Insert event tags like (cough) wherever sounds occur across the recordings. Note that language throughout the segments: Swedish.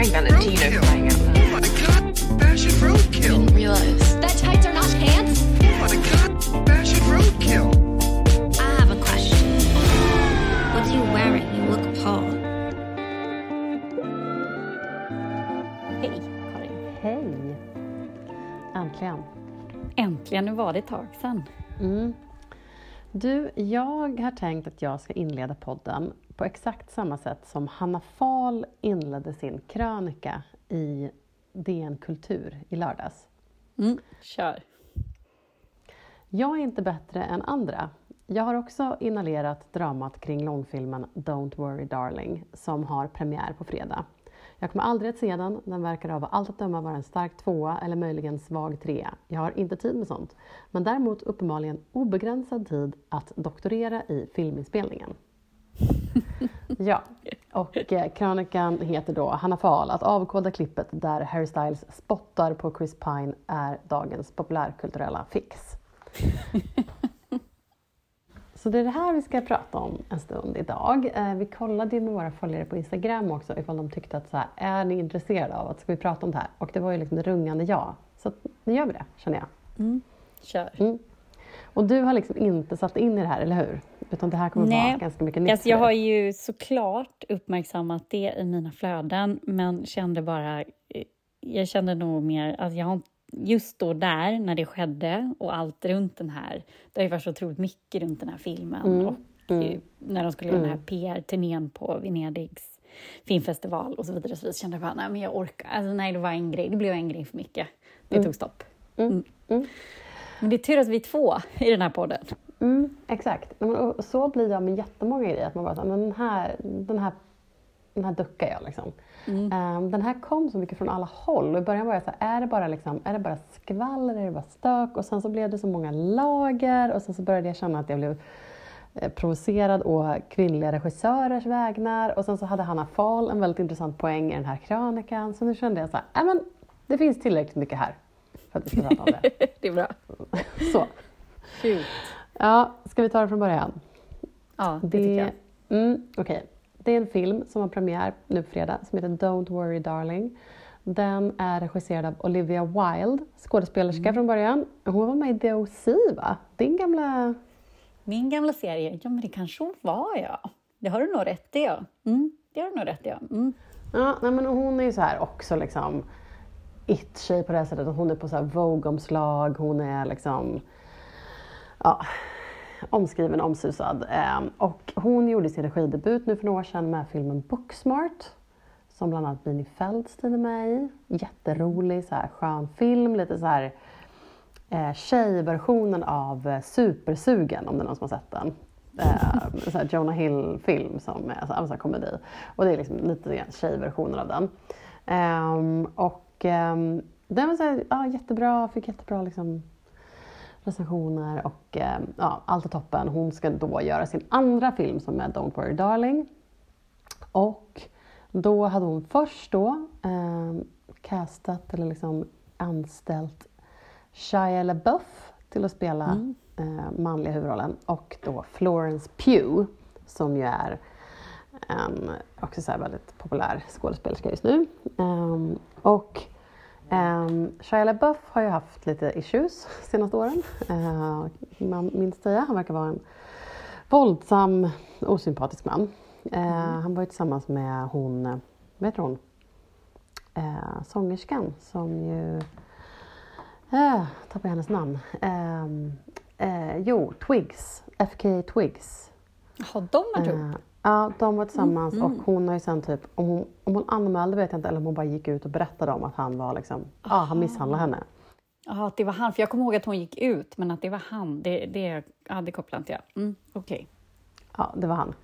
Greg Valentino flying out loud. Oh my god, fashion roadkill. Didn't realize. That tights are not pants? Oh my god, fashion roadkill. I have a question. What are you wearing? You look appalled. Hej Karin. Hej! Äntligen. Äntligen, nu var det ett tag sedan. Mm. Du, jag har tänkt att jag ska inleda podden på exakt samma sätt som Hanna Fahl inledde sin krönika i DN Kultur i lördags. Mm. Kör. Jag är inte bättre än andra. Jag har också inhalerat dramat kring långfilmen Don't worry darling som har premiär på fredag. Jag kommer aldrig att se den, den verkar av allt att döma vara en stark tvåa eller möjligen svag trea. Jag har inte tid med sånt. Men däremot uppenbarligen obegränsad tid att doktorera i filminspelningen. (laughs) Ja, och eh, krönikan heter då Hanna Fahl, att avkoda klippet där Harry Styles spottar på Chris Pine är dagens populärkulturella fix. (laughs) Så det är det här vi ska prata om en stund idag. Eh, Vi kollade ju med våra följare på Instagram också ifall de tyckte att så här, är ni intresserade av att ska vi prata om det här? Och det var ju liksom ett rungande ja. Så nu gör vi det, känner jag. Kör. Mm. Och du har liksom inte satt in i det här, eller hur? Utan det här kommer Nej. vara ganska mycket nytt Alltså, jag har ju såklart uppmärksammat det i mina flöden, men kände bara... eh, Jag kände nog mer att jag har inte- Just då där, när det skedde och allt runt den här. Det har ju varit så otroligt mycket runt den här filmen. Mm. Och eh, när de skulle göra den här PR-turnén på Venedigs filmfestival och så vidare. Så vidare, så kände jag bara, nej men jag orkar. Alltså, nej, det var en grej. Det blev en grej för mycket. Det tog stopp. Mm. Mm. Men det är tur att vi är två i den här podden. Mm, exakt. Och Så blir jag med jättemånga grejer. Att man bara, men den, här, den, här, den här duckar jag. Liksom. Ehm, den här kom så mycket från alla håll. Och I början var jag så här, är det bara, liksom, är det bara skvaller, är det bara stök? Och sen så blev det så många lager. Och sen så började jag känna att jag blev eh, provocerad å kvinnliga regissörers vägnar. Och sen så hade Hanna Fahl en väldigt intressant poäng i den här krönikan. Så nu kände jag så här, "Nej, men det finns tillräckligt mycket här för att vi ska prata om det. (laughs) Det är bra. (laughs) Så, Shoot. ja, ska vi ta det från början? Ja, det, tycker jag. Mm, okej. Det är en film som har premiär nu på fredag som heter Don't worry darling. Den är regisserad av Olivia Wilde, skådespelerska Mm. från början. Hon var med i The OC va? Din gamla... Min gamla serie, ja men det kanske hon var ja. Det har du nog rätt i ja. Mm, det har du nog rätt i ja. Mm. Ja, nej, men hon är ju så här också liksom it-tjej på det här sättet. Hon är på så här Vogue-omslag, hon är liksom ja, omskriven, omsusad. Ehm, och hon gjorde sin regidebut nu för några år sedan med filmen Booksmart. Som bland annat Bini Feldstein är med i. Jätterolig, så här, skön film. Lite så här eh, tjejversionen av eh, Supersugen, om det är någon som har sett den. Eh, en så här Jonah Hill-film som är så här, så här komedi. Och det är liksom lite grann tjejversionen av den. Ehm, och ehm, den var så här, ja, jättebra, fick jättebra liksom, recensioner och ehm, ja, allt är toppen. Hon ska då göra sin andra film som är Don't worry darling. Och då hade hon först då ehm, castat eller liksom anställt Shia LaBeouf till att spela eh, manliga huvudrollen och då Florence Pugh som ju är en också så väldigt populär skådespelerska just nu. Ehm, och um, Shia LaBeouf har ju haft lite issues (laughs) senaste åren, uh, man minns säga. Han verkar vara en våldsam, osympatisk man. Eh, Han var ju tillsammans med hon, vad heter hon, uh, sångerskan som ju Uh, tappade jag hennes namn. Eh, jo, Twigs. FK Twigs. Jaha, de har Eh, ihop. Ja, de var tillsammans och hon har ju sen typ, om hon, om hon anmälde vet jag inte eller om hon bara gick ut och berättade om att han var liksom, ja han misshandlade henne. Jaha, att det var han. För jag kommer ihåg att hon gick ut, men att det var han, det, det, ja, det kopplar inte jag. Mm, Okej. Ja, det var han.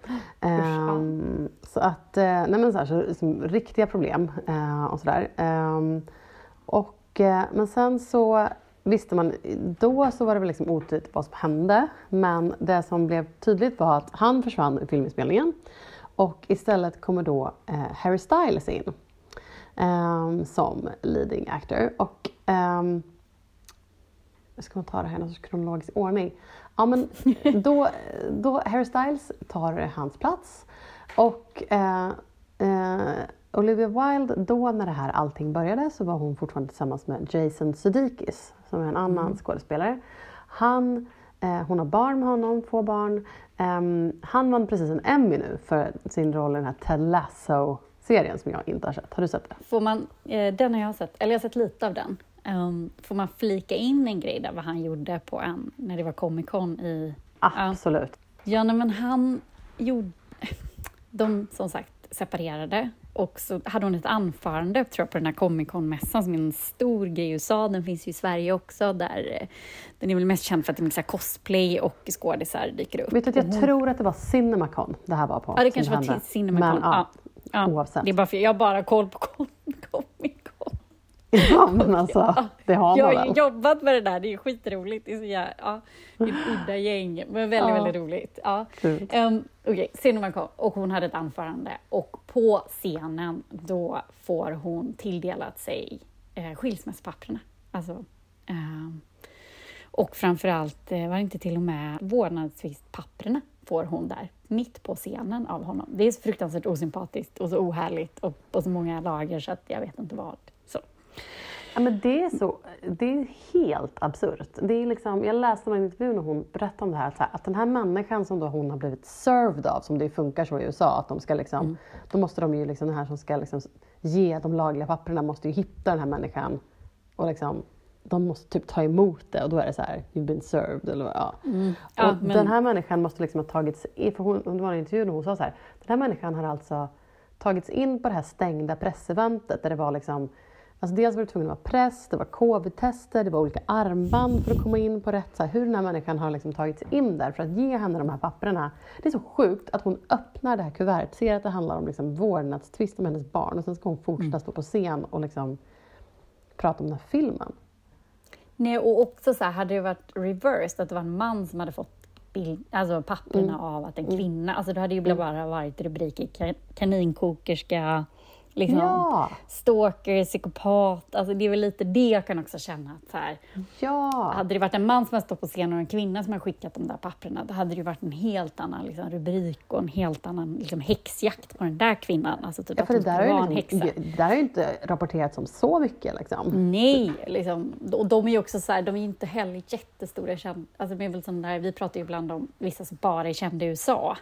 ja. Ehm, så att, eh, nej men så här, så, liksom, riktiga problem eh, och sådär. Ehm, och, eh, men sen så visste man, då så var det väl liksom otydligt vad som hände. Men det som blev tydligt var att han försvann i filminspelningen. Och istället kommer då eh, Harry Styles in. ehm, som leading actor. Och ehm, ska man ta det här i någon sorts kronologisk ordning? Ja, men (laughs) då, då Harry Styles tar hans plats och, eh, eh, Olivia Wilde, då när det här allting började så var hon fortfarande tillsammans med Jason Sudeikis som är en annan skådespelare. Han, eh, hon har barn med honom, två barn. Ehm, han vann precis en Emmy nu för sin roll i den här Ted Lasso-serien som jag inte har sett. Har du sett den? Får man, eh, den har jag sett, eller jag har sett lite av den. Um, får man flika in en grej där vad han gjorde på en, när det var Comic Con i... Absolut. Ja, nej, men han gjorde... (laughs) De som sagt separerade och så hade hon ett anförande tror jag, på den här Comic Con-mässan som är en stor grej i USA. Den finns ju i Sverige också. Där, eh, den är väl mest känd för att det är här cosplay och skådisar dyker upp. Vet du att jag tror att det var Cinemacon det här var på? Ja, det kanske var Cinemacon. Men, ja. ja. Ja. oavsett. Det är bara för jag har bara koll på Comic Con. Ja, men alltså, det har man Jag har ju jobbat med det där, det är skitroligt. Det är så jävla, ja, ett udda gäng, men väldigt, Ja. väldigt roligt. Ja. Um, Okej, Cinnamon kom och hon hade ett anförande och på scenen då får hon tilldelat sig eh, skilsmässopapperna. Alltså, ehm, och framförallt eh, var det inte till och med vårdnadstvistpapperna får hon där, mitt på scenen av honom. Det är så fruktansvärt osympatiskt och så ohärligt och på så många lager så att jag vet inte vad. Ja, men det är så, det är helt absurt. Det är liksom, jag läste en intervju när hon berättade om det här, att, så här, att den här människan som då hon har blivit served av, som det funkar så i USA, att de ska liksom, då måste de ju liksom, den här som ska liksom ge de lagliga papperna måste ju hitta den här människan och liksom, de måste typ ta emot det och då är det så här, you've been served eller ja. Ja, och men- den här människan måste liksom ha tagits in, för hon, det var en intervju när hon sa så här, den här människan har alltså tagits in på det här stängda presseventet där det var liksom Alltså dels var du tvungen att vara press, det var covid-tester, det var olika armband för att komma in på rätt. Så här, hur den här människan har liksom tagits in där för att ge henne de här papperna. Det är så sjukt att hon öppnar det här kuvertet, ser att det handlar om liksom vårdnadstvist om hennes barn och sen ska hon fortsätta stå på scen och liksom prata om den här filmen. Nej, och också så här, hade det varit reversed, att det var en man som hade fått bild, alltså papperna Mm. av att en kvinna, alltså då hade det ju bara varit rubriker ka- kaninkokerska, liksom, Ja! stalker, psykopat, alltså det är väl lite det jag kan också känna att så här, Ja! hade det varit en man som har stått på scenen och en kvinna som har skickat de där papperna, då hade det ju varit en helt annan liksom, rubrik och en helt annan liksom, häxjakt på den där kvinnan. Alltså typ ja att för det hon där vara ju en liksom, häxa. det där har ju inte rapporterats om så mycket liksom. Nej, liksom. och de är ju också så här, de är inte heller jättestora känd, alltså det är väl sån där, Vi pratar ju ibland om vissa som bara är kända i USA.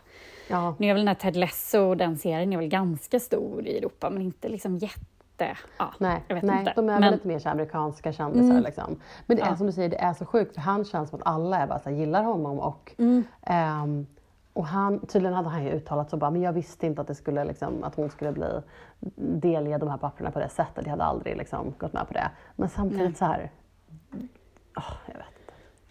Ja. Nu är väl den här Ted Lasso, den serien, är väl ganska stor i Europa, men inte liksom jätte... Ja, Nej, nej inte. de är men, väl lite mer så amerikanska kändisar. Mm. Liksom. Men det är Ja. som du säger, det är så sjukt för han känns som att alla är bara så här, gillar honom. Och, Mm. ehm, och han, tydligen hade han ju uttalat så bara, men jag visste inte att, det skulle, liksom, att hon skulle bli delge de här papperna på det sättet. Jag hade aldrig liksom, gått med på det. Men samtidigt Nej. så här, åh, jag vet.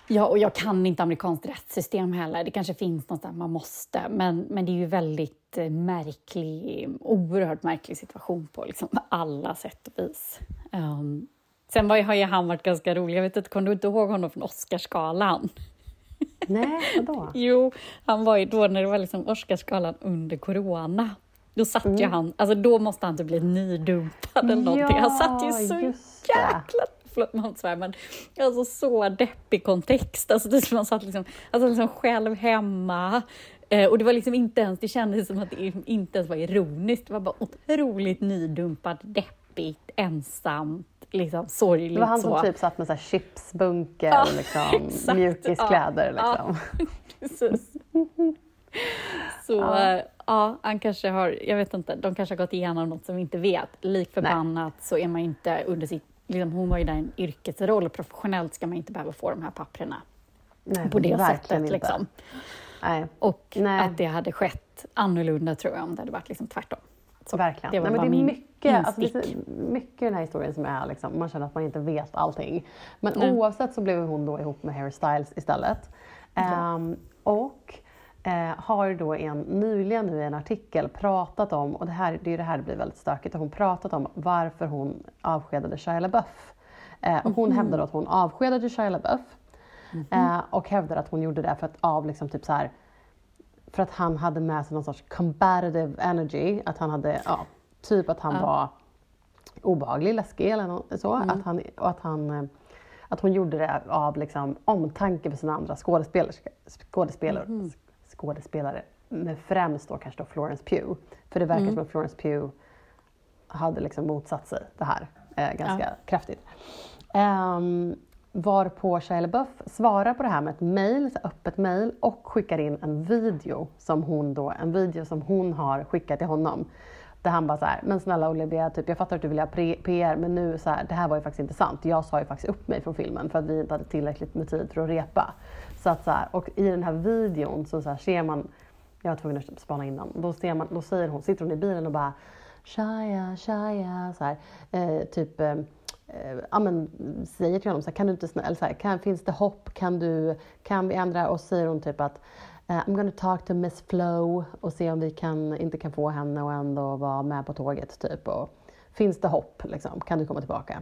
Ja, och jag kan inte amerikanskt rättssystem heller. Det kanske finns någonstans man måste, men, men det är ju väldigt eh, märklig, oerhört märklig situation på liksom alla sätt och vis. Um, sen var, har ju han varit ganska rolig. Jag vet inte, kommer du inte ihåg honom från Oscarsgalan? Nej, vadå? (laughs) Jo, han var ju då när det var liksom Oscarsgalan under corona. Då satt ju han, alltså då måste han typ bli nydumpad eller någonting. Han satt ju så jäkla, förlåt man svär, men alltså så deppig kontext. Alltså det som han satt liksom, alltså liksom själv hemma. Eh, och det var liksom inte ens, det kändes som att det inte ens var ironiskt. Det var bara otroligt nydumpad, deppigt, ensamt, liksom sorgligt Det var han som så. typ satt med så chipsbunker Ja, och (laughs) liksom, exakt. mjukiskläder. Ja, Liksom. (laughs) Precis. Så ja. ja, han kanske har, jag vet inte, de kanske har gått igenom något som vi inte vet. Lik förbannat så är man inte under sitt, liksom, hon var ju där i en yrkesroll professionellt ska man inte behöva få de här papperna Nej, på det sättet. Liksom. Nej. Och Nej. att det hade skett annorlunda tror jag om det hade varit liksom tvärtom. Så Verkligen. Det var Nej, men det är mycket, alltså, det är mycket i den här historien som är liksom, man känner att man inte vet allting. Men Nej. oavsett så blev hon då ihop med Harry Styles istället. Ehm, och eh, har då en, nyligen i en artikel pratat om, och det, här, det är det här det blir väldigt stökigt, hon pratat om varför hon avskedade Shia LaBeouf. Eh, och hon hävdar då att hon avskedade Shia LaBeouf eh, och hävdar att hon gjorde det för att av liksom typ så här för att han hade med sig någon sorts combative energy, att han hade, ja, typ att han Ja. var obehaglig, läskig eller nå- så. Att, han, och att, han, eh, att hon gjorde det av liksom, omtanke för sina andra skådespelare, skådespelare, skådespelare. Men främst då kanske då Florence Pugh. För det verkar som att Florence Pugh hade liksom motsatt sig det här eh, ganska kraftigt. Um, varpå Shia LaBeouf svarar på det här med ett mail, så öppet mail och skickar in en video som hon då, en video som hon har skickat till honom. Där han bara så här, men snälla Olivia, typ, jag fattar att du vill ha PR men nu så här, det här var ju faktiskt inte sant. Jag sa ju faktiskt upp mig från filmen för att vi inte hade tillräckligt med tid för att repa. Så att så här, och i den här videon så, så här, ser man, jag var tvungen att spana innan, då, ser man, då säger hon, sitter hon i bilen och bara Shia, Shia, så här, eh, typ eh, eh ja, men, säger till honom så här, kan du inte eller så här, kan, finns det hopp, kan, du, kan vi ändra? Och så säger hon typ att eh, I'm gonna talk to Miss Flow och se om vi kan, inte kan få henne och ändå vara med på tåget typ. Och, finns det hopp liksom? Kan du komma tillbaka?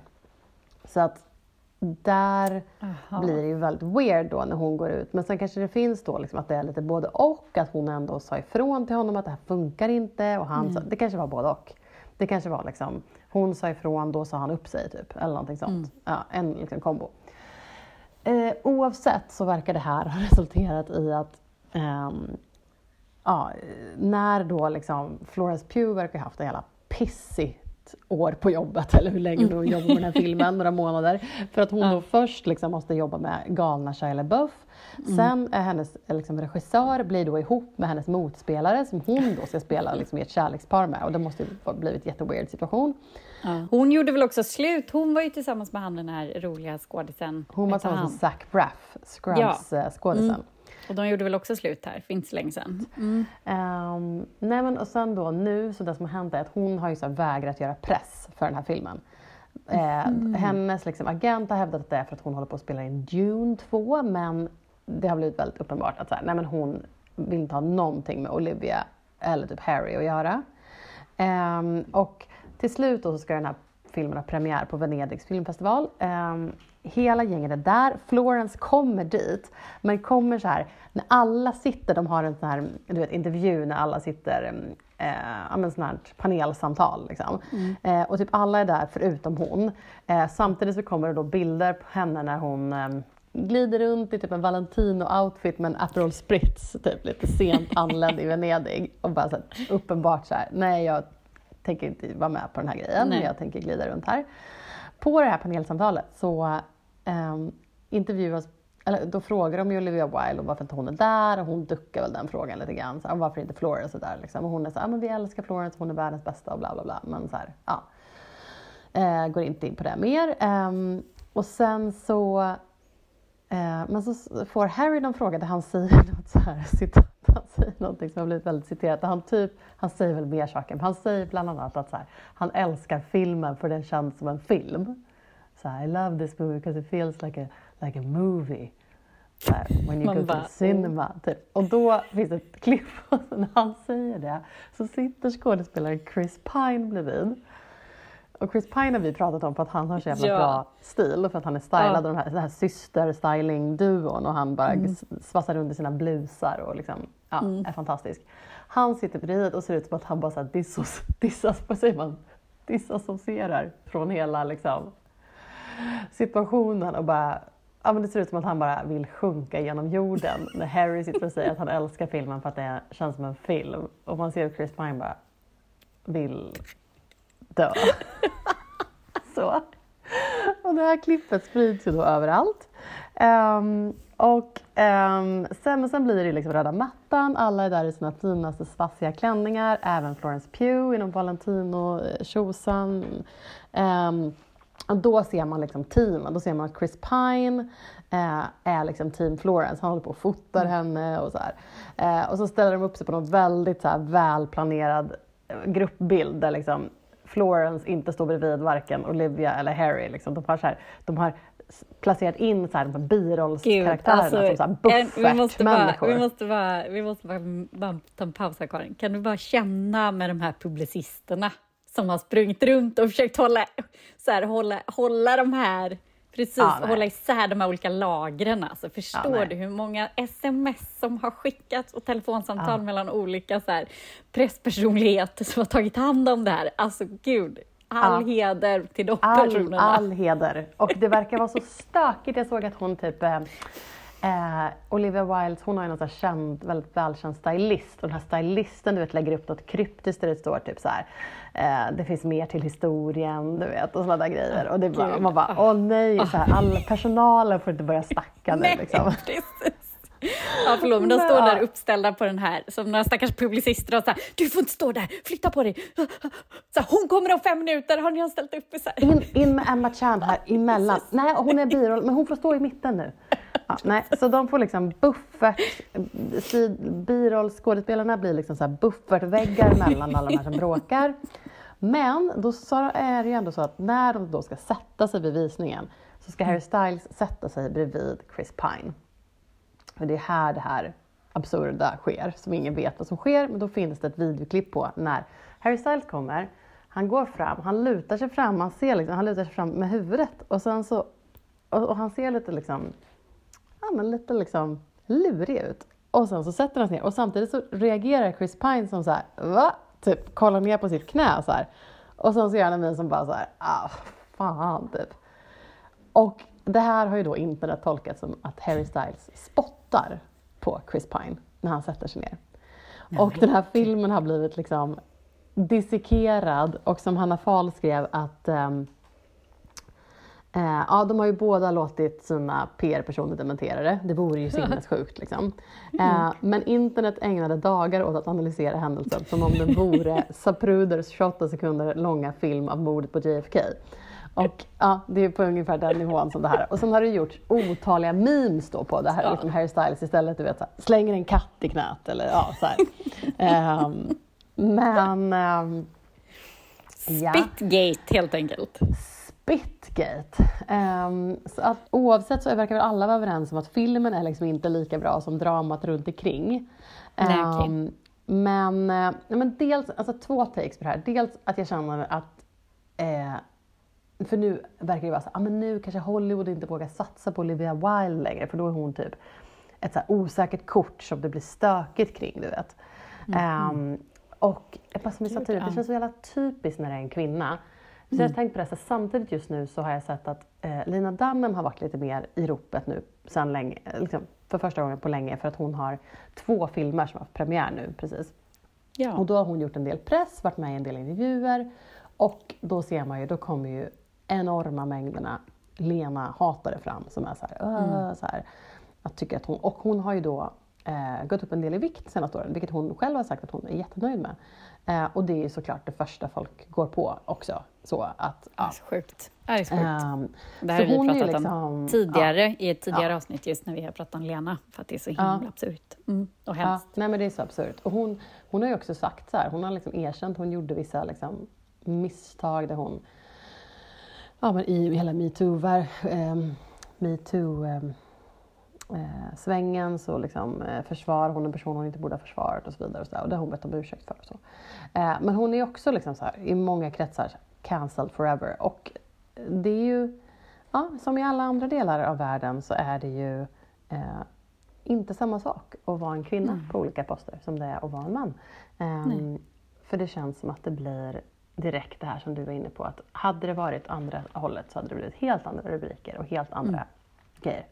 Så att där Aha. blir det ju väldigt weird då när hon går ut. Men sen kanske det finns då liksom att det är lite både och, att hon ändå sa ifrån till honom att det här funkar inte och han sa, det kanske var både och. Det kanske var liksom, hon sa ifrån, då sa han upp sig typ, eller någonting sånt. Ja, en liksom kombo. Eh, oavsett så verkar det här (laughs) ha resulterat i att ehm, ja, när då liksom Florence Pugh verkar ha haft en jävla pissigt år på jobbet, (laughs) eller hur länge hon jobbar med den här filmen, några månader. För att hon då först liksom måste jobba med galna Shia LaBeouf. Sen är hennes eh, liksom, regissör blir då ihop med hennes motspelare som hon då ska spela liksom, i ett kärlekspar med. Och det måste ju ha blivit en jätteweird situation. Ja. Hon gjorde väl också slut, hon var ju tillsammans med han den här roliga skådisen. Hon var tillsammans med Zach Braff, Scrubs-skådisen. Och de gjorde väl också slut här för inte så länge sedan. Ehm, nej men och sen då nu, så det som har hänt är att hon har ju så vägrat göra press för den här filmen. Eh, Hennes liksom, agent har hävdat att det är för att hon håller på att spela in Dune 2 men det har blivit väldigt uppenbart att så här, nej men hon vill inte ha någonting med Olivia eller typ Harry att göra. Ehm, och till slut då så ska den här filmen ha premiär på Venedigs filmfestival. Ehm, hela gänget är där. Florence kommer dit, men kommer så här när alla sitter, de har en sån här du vet, intervju när alla sitter, mm, eh, men sån här panelsamtal liksom. Eh, och typ alla är där förutom hon. Eh, samtidigt så kommer det då bilder på henne när hon eh, glider runt i typ en Valentino-outfit med en Aperol Spritz, typ lite sent anländ i Venedig. Och bara så här, uppenbart så här, nej jag tänker inte vara med på den här grejen, Nej. jag tänker glida runt här. På det här panelsamtalet så ehm, intervjuas, eller då frågar de ju Olivia Wilde om varför inte hon är där och hon duckar väl den frågan lite grann. Så, här, varför inte Florence är där liksom. Och hon är så här, ah, men vi älskar Florence, hon är världens bästa och bla bla bla. Men så här, ja. Eh, går inte in på det mer. Ehm, och sen så Eh, men så får Harry någon fråga där han säger (laughs) något så här citat. Han säger någonting som har blivit väldigt citerat. Han, typ, han säger väl mer saker, men han säger bland annat att så här, han älskar filmen för den känns som en film. Så här, I love this movie because it feels like a, like a movie. Så här, when you Man go to bara, the cinema. Typ. Och då finns ett klipp (laughs) och när han säger det så sitter skådespelaren Chris Pine bredvid. Och Chris Pine har vi pratat om för att han har så jävla Ja. bra stil och för att han är stylad Ja. av de här, den här syster-styling-duon och han bara s- svassar runt i sina blusar och liksom, ja, är fantastisk. Han sitter bredvid och ser ut som att han bara så här dissos, (laughs) dissas, vad säger man, disassocierar från hela liksom, situationen och bara Ja, men det ser ut som att han bara vill sjunka genom jorden (laughs) när Harry sitter och säger att han älskar filmen för att det känns som en film. Och man ser att Chris Pine bara vill dö. (laughs) Så. Och det här klippet sprids ju då överallt. Ehm, och ehm, sen, men sen blir det liksom röda mattan, alla är där i sina finaste svassiga klänningar, även Florence Pugh inom Valentino-tjosan. Um, och då ser man liksom teamen, då ser man att Chris Pine eh, är liksom team Florence, han håller på och fotar henne och så. Eh, och så ställer de upp sig på någon väldigt så här, välplanerad eh, gruppbild där liksom Florence inte står bredvid varken Olivia eller Harry. Liksom. De, har så här, de har placerat in så här, de här birollskaraktärerna som så här en- alltså, vi, måste bara, buffertmänniskor. vi måste bara, vi måste bara, bara ta en paus här Karin. Kan du bara känna med de här publicisterna som har sprungit runt och försökt hålla, så här, hålla, hålla de här Precis, Ja, nej. hålla isär de här olika lagren. Alltså, förstår nej. du hur många sms som har skickats och telefonsamtal Ja. mellan olika så här, presspersonligheter som har tagit hand om det här? Alltså gud, all Ja. heder till de all, personerna. all heder. Och det verkar vara så stökigt. Jag såg att hon typ eh, Eh, Olivia Wilde, hon har ju någon känd, väldigt välkänd stylist och den här stylisten du vet lägger upp något kryptiskt där det står typ så här. Eh, det finns mer till historien, du vet och sådana där grejer. Och det bara, man bara, åh nej, så här, all (laughs) personalen får inte börja snacka nu liksom. (laughs) Ja, förlåt, men de står där uppställda på den här som några stackars publicister och så här, du får inte stå där, flytta på dig. Så här, hon kommer om fem minuter, har ni ställt upp så här? In, in med Emma Chan här emellan. (laughs) Nej, hon är biroll, men hon får stå i mitten nu. Ja, nej, så de får liksom buffert, birollskådespelarna blir liksom så här buffertväggar mellan alla de här som bråkar. Men då är det ju ändå så att när de då ska sätta sig vid visningen så ska Harry Styles sätta sig bredvid Chris Pine. Och det är här det här absurda sker, som ingen vet vad som sker. Men då finns det ett videoklipp på när Harry Styles kommer. Han går fram, han lutar sig fram, han ser liksom, han lutar sig fram med huvudet och sen så och, och han ser lite liksom, men lite liksom lurig ut. Och sen så sätter han sig ner och samtidigt så reagerar Chris Pine som så här, va? Typ kollar ner på sitt knä så här. Och sen så gör han en min som bara så här, ah fan typ. Och det här har ju då internet tolkat som att Harry Styles spottar på Chris Pine när han sätter sig ner. Och den här filmen har blivit liksom dissekerad och som Hanna Fahl skrev att ehm, eh, ja, de har ju båda låtit sina PR-personer dementera det. Det vore ju sinnessjukt liksom. Eh, men internet ägnade dagar åt att analysera händelsen som om den vore (laughs) Zapruders 28 sekunder långa film av mordet på JFK. Och ja, det är på ungefär den nivån som det här. Och sen har det gjorts otaliga memes då på det här, liksom Harry Styles istället, du vet, så här, slänger en katt i knät eller ja, så. Ehm, men ehm, ja. Spitgate helt enkelt. Spitgate. Ehm, så att oavsett så verkar väl alla vara överens om att filmen är liksom inte lika bra som dramat runt omkring. Nej, okej. Ehm, men, men dels, alltså två takes på det här. Dels att jag känner att eh, för nu verkar det vara så ah, men nu kanske Hollywood inte vågar satsa på Olivia Wilde längre för då är hon typ ett så osäkert kort som det blir stökigt kring, du vet. Ehm, och bara som vi sa tidigare, det känns så jävla typiskt när det är en kvinna. Så jag har tänkt på det, så samtidigt just nu så har jag sett att eh, Lina Dunham har varit lite mer i ropet nu sen länge, eh, liksom, för första gången på länge för att hon har två filmer som har haft premiär nu precis. Ja. Och då har hon gjort en del press, varit med i en del intervjuer och då ser man ju, då kommer ju enorma mängderna Lena-hatare fram som är så här, "Åh", så här att tycker att hon, och hon har ju då eh, gått upp en del i vikt senaste åren, vilket hon själv har sagt att hon är jättenöjd med. Eh, och det är ju såklart det första folk går på också. Så att, Det ja. är så sjukt. Det är så sjukt. Ehm, Det här har vi pratat liksom- om tidigare i ett tidigare Ja. avsnitt just när vi har pratat om Lena för att det är så Ja. himla absurt mm. och Ja, hemskt. nej men det är så absurt. Och hon, hon har ju också sagt så här, hon har liksom erkänt, hon gjorde vissa liksom misstag där hon, ja men i hela metoo, um, metoo ehm, eh, svängen så liksom, eh, försvarar hon en person hon inte borde ha försvarat och så vidare. Och, så där, och det har hon bett om ursäkt för. Och så. Eh, men hon är också liksom så här, i många kretsar cancelled forever. Och det är ju, ja, som i alla andra delar av världen så är det ju eh, inte samma sak att vara en kvinna på olika poster som det är att vara en man. Ehm, för det känns som att det blir direkt det här som du var inne på, att hade det varit andra hållet så hade det blivit helt andra rubriker och helt andra grejer.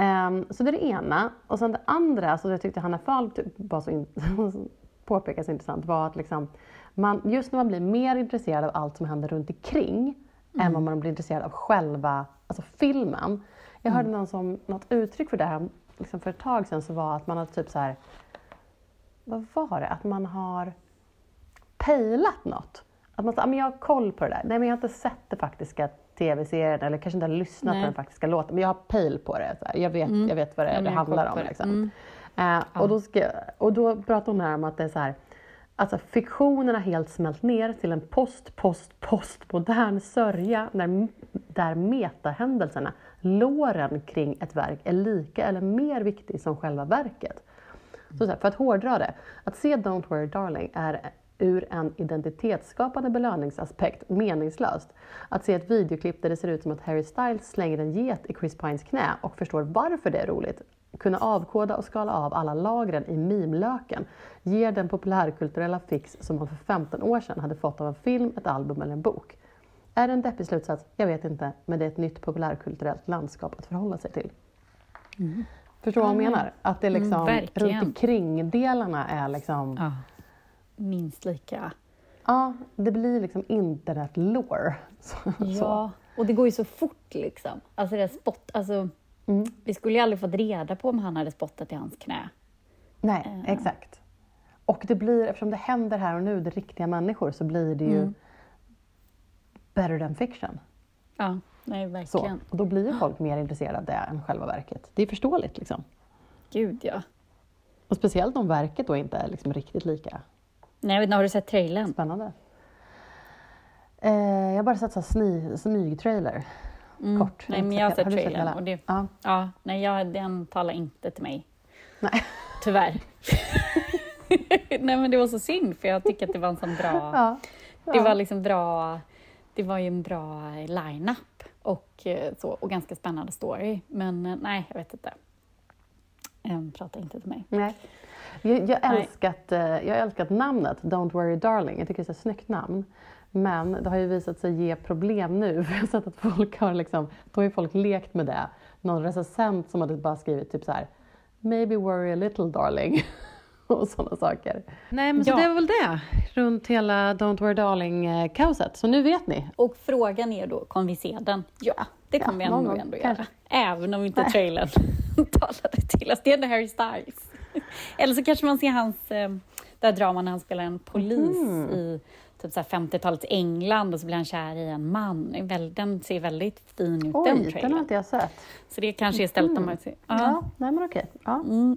Ehm, så det är det ena. Och sen det andra, som jag tyckte Hanna Fahl typ var så in, (laughs) påpekade så intressant, var att liksom, man, just när man blir mer intresserad av allt som händer runt omkring än vad man blir intresserad av själva alltså filmen. Jag hörde någon som, något uttryck för det här liksom för ett tag sedan så var att man har typ så här, vad var det? Att man har pejlat något. Att man säger, men jag har koll på det där. Nej men jag har inte sett det faktiska tv-serien eller kanske inte har lyssnat Nej. på den faktiska låten. Men jag har pejl på det. Så här. Jag, vet, jag vet vad det, Ja, det handlar om. det. Liksom. Eh, och, då ska, och då pratar hon här om att det är så här, alltså fiktionen har helt smält ner till en post, post, postmodern sörja när, där metahändelserna, låren kring ett verk, är lika eller mer viktig som själva verket. Så, så här, för att hårdra det, att se Don't Worry Darling är ur en identitetsskapande belöningsaspekt meningslöst. Att se ett videoklipp där det ser ut som att Harry Styles slänger en get i Chris Pines knä och förstår varför det är roligt, kunna avkoda och skala av alla lagren i mimlöken ger den populärkulturella fix som man för 15 år sedan hade fått av en film, ett album eller en bok. Är det en deppig slutsats? Jag vet inte, men det är ett nytt populärkulturellt landskap att förhålla sig till. Förstår du vad jag menar? Att det är liksom, Mm, runt omkring delarna är liksom, ja. Ja. Minst lika. det blir liksom internet-lore. (laughs) Så, så. Ja, och det går ju så fort liksom. Alltså det spott, alltså, Mm. Vi skulle ju aldrig fått reda på om han hade spottat i hans knä. Nej, Eh. exakt. Och det blir, eftersom det händer här och nu, det är riktiga människor, så blir det ju Mm. better than fiction. Ja, nej Så. verkligen. Och då blir ju folk mer intresserade än själva verket. Det är förståeligt liksom. Gud ja. Och speciellt om verket då inte är liksom riktigt lika Nej, jag vet inte, har du sett trailern? spännande. Eh, jag har bara sett så sny, smygtrailer. Mm. Kort. Nej, men jag har sett- sett har du sett trailern. Och det, Ja. ja, nej, jag, den talar inte till mig. Nej. (laughs) Tyvärr. (laughs) nej, men det var så synd, för jag tycker att det var en sån bra... (laughs) Ja. Det var liksom bra... Det var ju en bra line-up och, eh, så, och ganska spännande story. Men eh, nej, jag vet inte. Um, prata inte till mig. Nej. Jag, jag, älskat, eh, jag älskat namnet Don't Worry Darling. Jag tycker det är ett snyggt namn. Men det har ju visat sig ge problem nu. (laughs) För jag har sett att folk har liksom, då har ju folk lekt med det. Någon recensent som hade bara skrivit typ så här Maybe worry a little darling. (laughs) och sådana saker. Nej men så det var väl det. Runt hela Don't Worry Darling-kaoset. Så nu vet ni. Och frågan är då, kommer vi se den? Ja, det kommer Ja, vi ändå, ändå kanske. göra. Även om inte trailern (laughs) talade till oss. Det är ändå Harry Styles. (laughs) Eller så kanske man ser hans, eh, där draman när han spelar en polis Mhm. i typ så här 50-talets England och så blir han kär i en man. Den ser väldigt fin ut, den Oj, den har trailern. inte jag sett. Så det kanske är istället om man ser. Ja, Ja. nej men okej. Ja. Mm.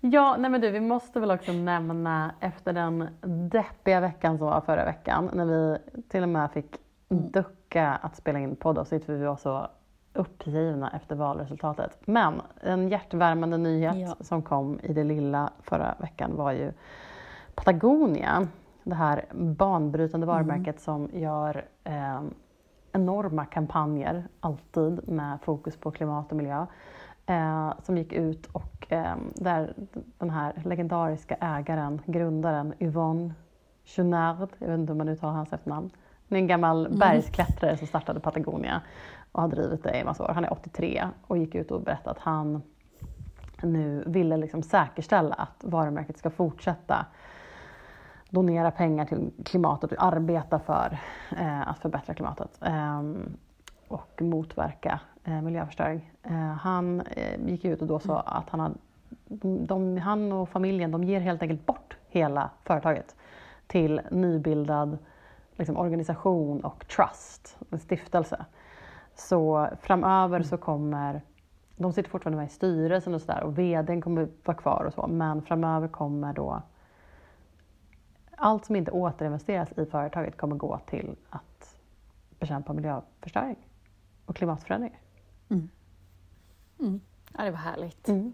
Ja, nej men du, vi måste väl också nämna efter den deppiga veckan som var förra veckan, när vi till och med fick ducka att spela in poddavsnitt för vi var så uppgivna efter valresultatet. Men en hjärtvärmande nyhet Ja. som kom i det lilla förra veckan var ju Patagonia, det här banbrytande varumärket som gör eh, enorma kampanjer, alltid med fokus på klimat och miljö. Eh, som gick ut och eh, där den här legendariska ägaren, grundaren Yvonne Chouinard, jag vet inte hur man uttalar hans efternamn, en gammal bergsklättrare som startade Patagonia och har drivit det i massa år. Han är 83 och gick ut och berättade att han nu ville liksom säkerställa att varumärket ska fortsätta donera pengar till klimatet och arbeta för eh, att förbättra klimatet eh, och motverka eh, miljöförstöring. Eh, han eh, gick ut och då sa att han, har, de, han och familjen de ger helt enkelt bort hela företaget till nybildad liksom, organisation och trust, en stiftelse. Så framöver så kommer, de sitter fortfarande med i styrelsen och sådär och vdn kommer vara kvar och så, men framöver kommer då allt som inte återinvesteras i företaget kommer gå till att bekämpa miljöförstöring och klimatförändringar. ja, det var härligt. Mm.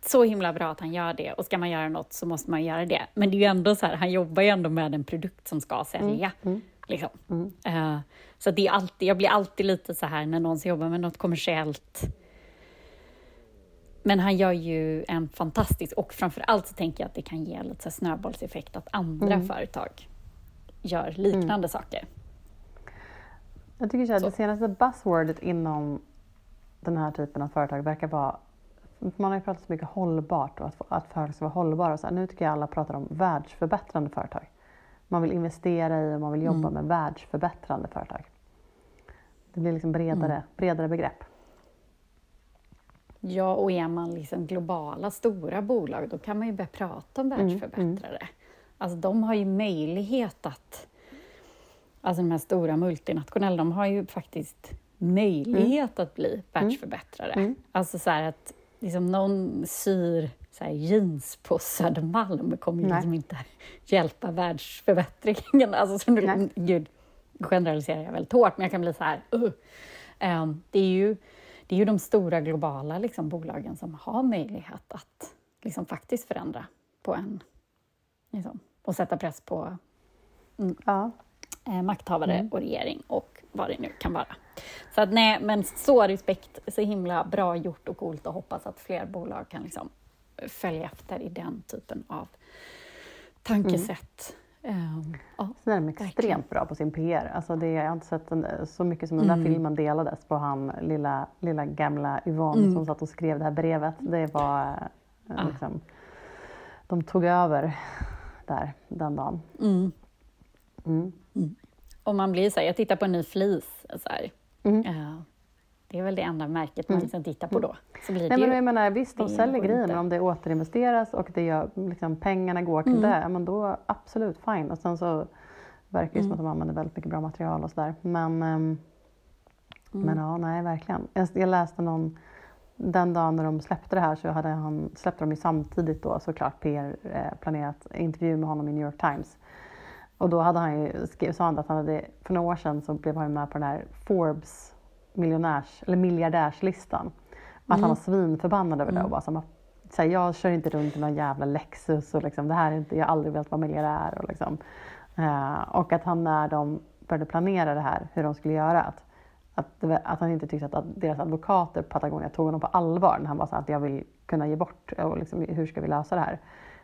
så himla bra att han gör det och ska man göra något så måste man göra det. Men det är ju ändå så här, han jobbar ju ändå med en produkt som ska sälja. Liksom. Eh, så det är alltid, jag blir alltid lite så här när någon ska jobba med något kommersiellt. Men han gör ju en fantastisk, och framför allt så tänker jag att det kan ge lite snöbollseffekt att andra företag gör liknande saker. Jag tycker så Så. det senaste buzzwordet inom den här typen av företag verkar vara man har ju pratat så mycket hållbart och att, att företag ska vara hållbara. Och så här, nu tycker jag alla pratar om världsförbättrande företag. Man vill investera i och man vill jobba med världsförbättrande företag. Det blir liksom bredare, bredare begrepp. Ja, och är man liksom globala, stora bolag, då kan man ju börja prata om världsförbättrare. Alltså de har ju möjlighet att... Alltså de här stora multinationella, de har ju faktiskt möjlighet att bli världsförbättrare. Alltså så här att liksom någon syr så här jeans på Södermalm kommer ju liksom inte hjälpa världsförbättringen. Alltså, så nu, Nej. gud, generaliserar jag väldigt hårt, men jag kan bli så här... Uh. Ehm, det, är ju, det är ju de stora globala liksom, bolagen som har möjlighet att liksom, faktiskt förändra på en... Liksom, och sätta press på Ja. eh, makthavare och regering och vad det nu kan vara. Så att nej, men så respekt, så himla bra gjort och coolt och hoppas att fler bolag kan liksom följa efter i den typen av tankesätt Ehm, ja. Sen är de extremt bra på sin PR. Alltså det, jag har inte sett den, så mycket som den där filmen delades på han lilla, lilla gamla Yvonne som satt och skrev det här brevet. Det var eh, liksom, de tog över där den dagen. Mm. Mm. Och man blir så här, jag tittar på en ny flis. Så här. Mm. Ja, det är väl det enda märket man liksom tittar på då. Så blir Nej, det men jag menar, visst, de säljer grejer, men om det återinvesteras och det gör, liksom, pengarna går till Mm. det, men då absolut fine. Och sen så verkar det Mm. som att de använder väldigt mycket bra material och sådär. Men, men Mm. ja, nej verkligen. Jag, jag läste någon, den dagen när de släppte det här så hade han, släppte de ju samtidigt då såklart PR eh, planerat intervju med honom i New York Times. Och då hade han ju, skrev, sa han att han hade, för några år sedan så blev han med på den här Forbes miljonärs, eller miljardärslistan. Att han var svinförbannad över det och bara så här, jag kör inte runt i någon jävla Lexus och liksom, det här är inte, jag har aldrig velat vara miljardär. Och, liksom. Eh, och att han när de började planera det här, hur de skulle göra, att, att, att han inte tyckte att, att deras advokater på Patagonia tog honom på allvar när han var så här, att jag vill kunna ge bort och liksom, hur ska vi lösa det här?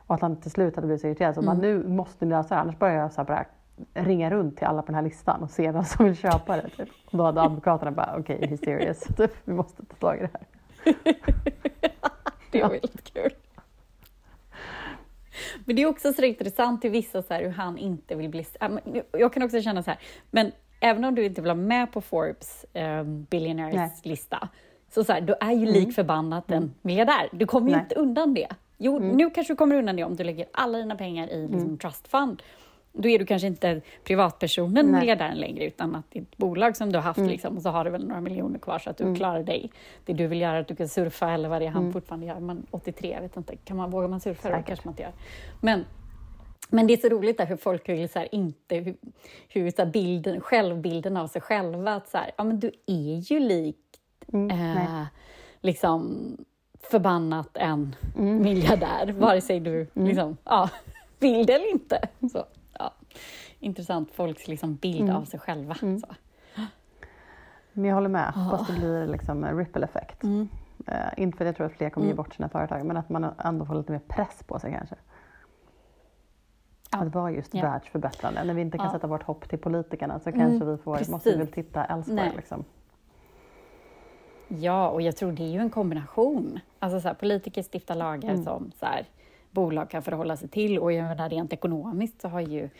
Och att han till slut hade blivit så irriterad så bara, nu måste ni lösa det annars börjar jag så här bara ringa runt till alla på den här listan och se vem som vill köpa det. Typ. Och då hade advokaterna bara, okej, okay, he's serious, (laughs) typ, vi måste ta tag i det här. (laughs) det är väldigt kul. Men det är också så intressant till vissa så här, hur han inte vill bli... men Jag kan också känna så här, men även om du inte vill vara med på Forbes eh, billionaires Nej. lista, så, så här, du är ju lik förbannat en miljardär. Du kommer ju Nej. inte undan det. Jo, nu kanske du kommer undan det om du lägger alla dina pengar i liksom, trust fund. Då är du kanske inte privatpersonen Nej. miljardären längre, utan att ditt bolag som du har haft, liksom, och så har du väl några miljoner kvar så att du klarar dig. Det du vill göra att du kan surfa, eller vad det är han fortfarande gör. Man, 83, jag vet inte, kan man, vågar man surfa? Det kanske man inte gör. Men, men det är så roligt där hur folk vill så här, inte, hur, hur så här, bilden, självbilden av sig själva, att så här, ja men du är ju lik Mm, eh, liksom förbannat en Mm. miljardär, vare sig du liksom, ja, vill det eller inte. Så. Intressant folks liksom bild Mm. av sig själva. Så. Men jag håller med, fast det blir liksom en ripple effekt. Mm. Eh, inte för att jag tror att fler kommer ge bort sina företag, men att man ändå får lite mer press på sig kanske. Ja. Att vara just Ja. världsförbättrande. När vi inte kan Ja. sätta vårt hopp till politikerna så kanske vi får, måste vi väl titta elsewhere. Liksom. Ja, och jag tror det är ju en kombination. Alltså så här, politiker stiftar lagar Mm. som så här, bolag kan förhålla sig till och jag menar, rent ekonomiskt så har ju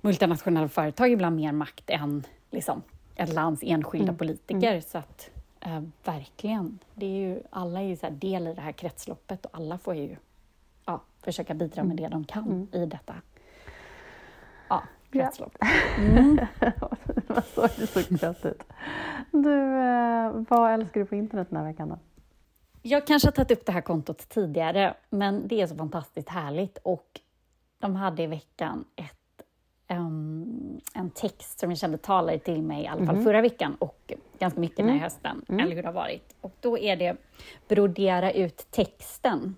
multinationella företag ibland mer makt än liksom, ett lands enskilda Mm. politiker. Så att eh, verkligen, det är ju, alla är ju så del i det här kretsloppet och alla får ju ja, försöka bidra med det de kan i detta ja, kretslopp. (laughs) (laughs) Vad såg det så gött ut. Du, eh, vad älskar du på internet den här veckan då? Jag kanske har tagit upp det här kontot tidigare, men det är så fantastiskt härligt. Och de hade i veckan ett, ehm, en text som jag kände talade till mig, i alla fall förra veckan och ganska mycket den här hösten, eller hur det har varit. Och då är det Brodera ut texten,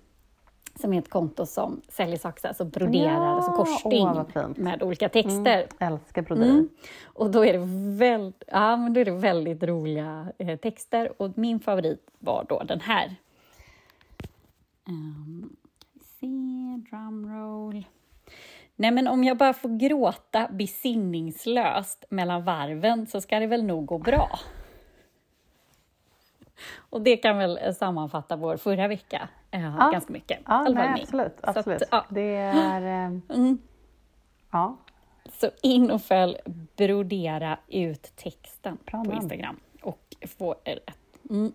som är ett konto som säljer saker, alltså broderar, Ja, alltså korsstygn åh, med olika texter. Älskar broderi. Mm. Och då är det väldigt, ja, men då är det väldigt roliga eh, texter. Och min favorit var då den här. Um, se, drumroll. Nej, men om jag bara får gråta besinningslöst mellan varven så ska det väl nog gå bra. Och det kan väl eh, sammanfatta vår förra vecka eh, Ja. ganska mycket. Ja, nej, absolut. Så att, absolut. ja. Det är... Eh, Mm. ja. Så in och följ brodera ut texten Bra på. Instagram och få ett, mm,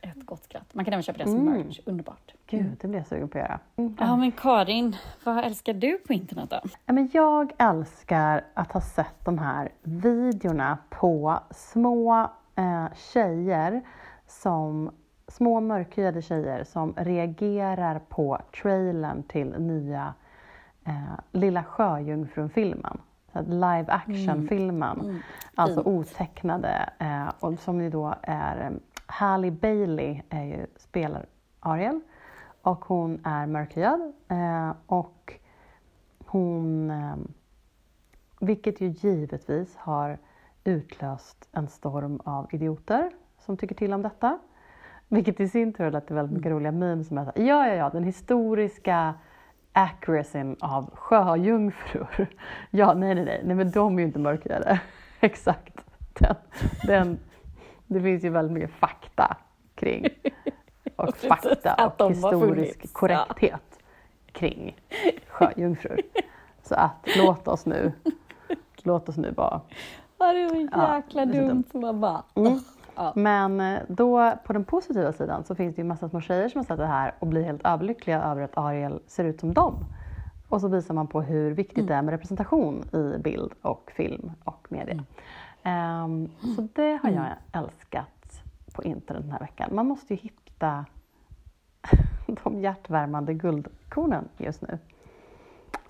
ett gott skratt. Man kan även köpa det som Mm. merch, underbart. Gud, det blir jag sugen på att göra. Ja, men Karin, vad älskar du på internet då? Ja, men jag älskar att ha sett de här videorna på små eh, tjejer som små mörkhyade tjejer som reagerar på trailern till nya eh, Lilla Sjöjungfrun-filmen. Live action-filmen, alltså otecknade. Eh, och som ju då är eh, Halle Bailey är ju, spelar Ariel och hon är mörkhyad. Eh, och hon, eh, vilket ju givetvis har utlöst en storm av idioter som tycker till om detta. Vilket i sin tur har lett till väldigt mycket roliga memes som är ja, ja, ja, den historiska accuracyn av sjöjungfrur. (laughs) Ja, nej, nej, nej, nej, men de är ju inte mörkhyade. (laughs) Exakt. Den, den, det finns ju väldigt mycket fakta kring (laughs) och fakta och historisk korrekthet kring sjöjungfrur. Så att låt oss nu, låt oss nu vara Ja, det var Ja, jäkla så dumt. man bara, Mm. Ja. Men eh, då på den positiva sidan så finns det ju massa små tjejer som har sett det här och blir helt överlyckliga över att Ariel ser ut som dem. Och så visar man på hur viktigt det är med representation i bild och film och media. Ehm, så det har jag älskat på internet den här veckan. Man måste ju hitta (laughs) de hjärtvärmande guldkornen just nu.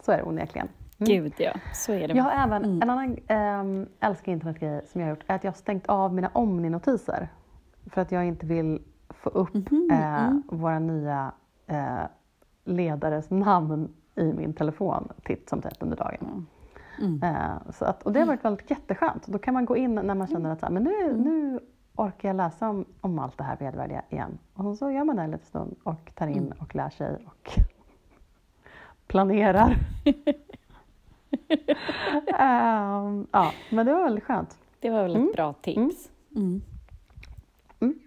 Så är det onekligen. Mm. Gud ja, så är det. Jag har även en annan ähm, älskar internetgrej som jag har gjort, är att jag har stängt av mina Omni-notiser. För att jag inte vill få upp eh, våra nya eh, ledares namn i min telefon titt som tätt under dagen. Eh, så att, och det har varit väldigt jätteskönt. Då kan man gå in när man känner att så här, men nu, nu orkar jag läsa om, om allt det här vedervärdiga igen. Och så gör man det en liten stund och tar in och lär sig och (laughs) planerar. (laughs) Ehm, ja, men det var väldigt skönt. Det var väl ett bra tips. Mm. Mm.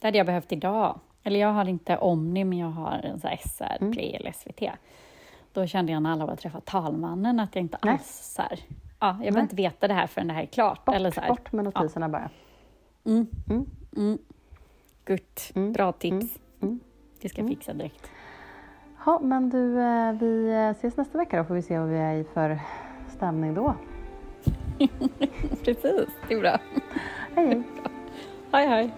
Det hade jag behövt idag. Eller jag har inte Omni, men jag har en så här SR, Mm. Play eller SVT. Då kände jag när alla var träffat talmannen att jag inte Nej. alls så här, ja, jag behöver inte veta det här förrän det här är klart. Bort, eller så här. bort med notiserna bara. Mm. Mm. Mm. Mm. bra tips. Mm. Det ska jag fixa direkt. Jaha, men du, eh, vi eh, ses nästa vecka då får vi se vad vi är i för stämning då. (laughs) Precis, det är bra. Hej, hej. (laughs) Hej, hej.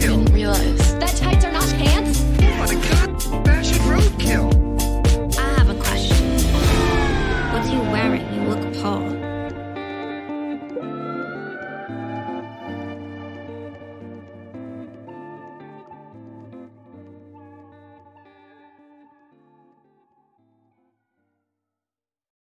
Didn't realize that tights are not pants. Oh my god, fashion roadkill. Paul.